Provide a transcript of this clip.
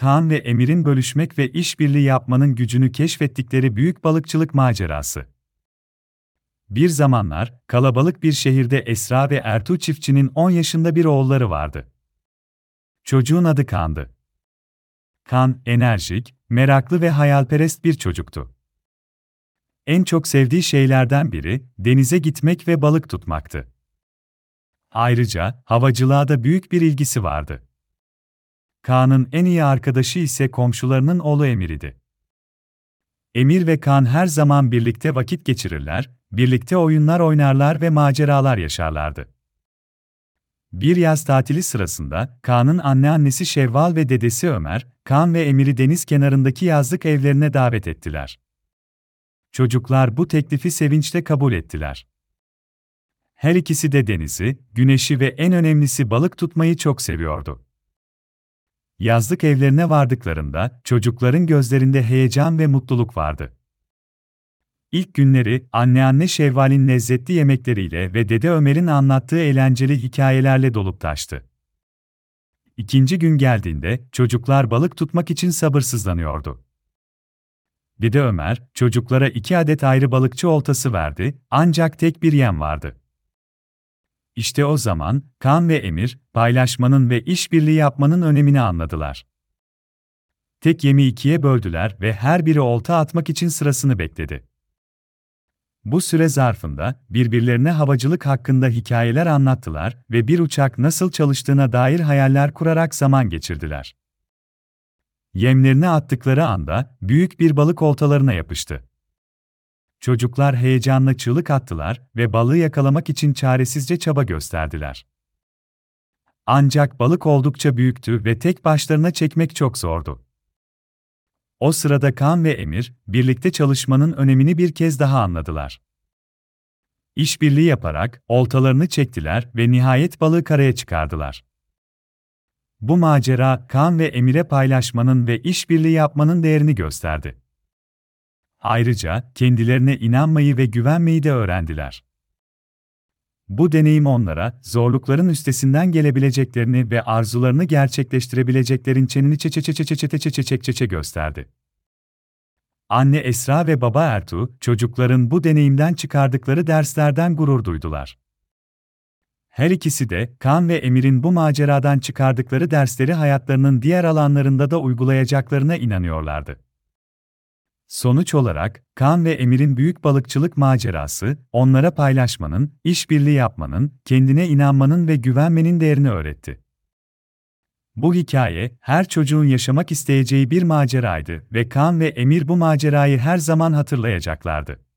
Kaan ve Emir'in bölüşmek ve işbirliği yapmanın gücünü keşfettikleri büyük balıkçılık macerası. Bir zamanlar, kalabalık bir şehirde Esra ve Ertuğ çiftçinin 10 yaşında bir oğulları vardı. Çocuğun adı Kaan'dı. Kaan, enerjik, meraklı ve hayalperest bir çocuktu. En çok sevdiği şeylerden biri, denize gitmek ve balık tutmaktı. Ayrıca, havacılığa da büyük bir ilgisi vardı. Kaan'ın en iyi arkadaşı ise komşularının oğlu Emir'idi. Emir ve Kaan her zaman birlikte vakit geçirirler, birlikte oyunlar oynarlar ve maceralar yaşarlardı. Bir yaz tatili sırasında Kaan'ın anneannesi Şevval ve dedesi Ömer, Kaan ve Emir'i deniz kenarındaki yazlık evlerine davet ettiler. Çocuklar bu teklifi sevinçle kabul ettiler. Her ikisi de denizi, güneşi ve en önemlisi balık tutmayı çok seviyordu. Yazlık evlerine vardıklarında çocukların gözlerinde heyecan ve mutluluk vardı. İlk günleri anneanne Şevval'in lezzetli yemekleriyle ve dede Ömer'in anlattığı eğlenceli hikayelerle dolup taştı. İkinci gün geldiğinde çocuklar balık tutmak için sabırsızlanıyordu. Dede Ömer, çocuklara iki adet ayrı balıkçı oltası verdi, ancak tek bir yem vardı. İşte o zaman, Kan ve Emir, paylaşmanın ve işbirliği yapmanın önemini anladılar. Tek yemi ikiye böldüler ve her biri olta atmak için sırasını bekledi. Bu süre zarfında birbirlerine havacılık hakkında hikayeler anlattılar ve bir uçak nasıl çalıştığına dair hayaller kurarak zaman geçirdiler. Yemlerini attıkları anda büyük bir balık oltalarına yapıştı. Çocuklar heyecanla çığlık attılar ve balığı yakalamak için çaresizce çaba gösterdiler. Ancak balık oldukça büyüktü ve tek başlarına çekmek çok zordu. O sırada Kan ve Emir, birlikte çalışmanın önemini bir kez daha anladılar. İşbirliği yaparak oltalarını çektiler ve nihayet balığı karaya çıkardılar. Bu macera Kan ve Emir'e paylaşmanın ve işbirliği yapmanın değerini gösterdi. Ayrıca kendilerine inanmayı ve güvenmeyi de öğrendiler. Bu deneyim onlara zorlukların üstesinden gelebileceklerini ve arzularını gerçekleştirebileceklerin çenini çeçe çeçe çeçe çeçe çeçe çeçe gösterdi. Anne Esra ve baba Ertuğ, çocukların bu deneyimden çıkardıkları derslerden gurur duydular. Her ikisi de, Kan ve Emir'in bu maceradan çıkardıkları dersleri hayatlarının diğer alanlarında da uygulayacaklarına inanıyorlardı. Sonuç olarak, Kan ve Emir'in büyük balıkçılık macerası, onlara paylaşmanın, işbirliği yapmanın, kendine inanmanın ve güvenmenin değerini öğretti. Bu hikaye, her çocuğun yaşamak isteyeceği bir maceraydı ve Kan ve Emir bu macerayı her zaman hatırlayacaklardı.